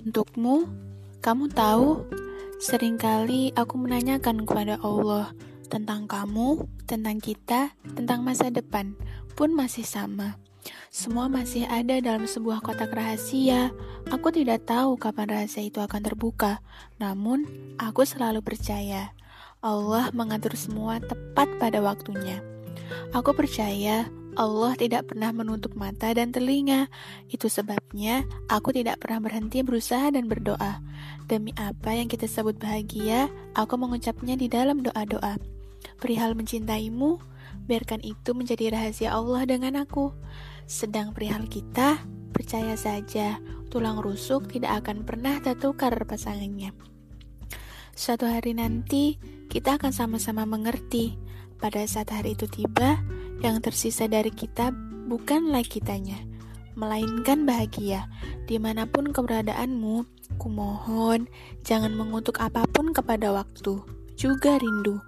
Untukmu, kamu tahu, sering kali aku menanyakan kepada Allah tentang kamu, tentang kita, tentang masa depan, pun masih sama. Semua masih ada dalam sebuah kotak rahasia. Aku tidak tahu kapan rahasia itu akan terbuka, namun aku selalu percaya Allah mengatur semua tepat pada waktunya. Aku percaya Allah tidak pernah menutup mata dan telinga. Itu sebabnya aku tidak pernah berhenti berusaha dan berdoa. Demi apa yang kita sebut bahagia, aku mengucapnya di dalam doa-doa. Perihal mencintaimu, biarkan itu menjadi rahasia Allah dengan aku. Sedang perihal kita, percaya saja, tulang rusuk tidak akan pernah tertukar pasangannya. Suatu hari nanti, kita akan sama-sama mengerti. Pada saat hari itu tiba, yang tersisa dari kita bukanlah kitanya, melainkan bahagia. Di mana pun keberadaanmu, kumohon jangan mengutuk apa pun kepada waktu, juga rindu.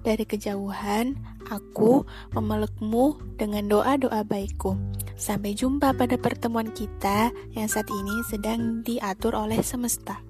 Dari kejauhan, aku memelukmu dengan doa-doa baikku. Sampai jumpa pada pertemuan kita yang saat ini sedang diatur oleh semesta.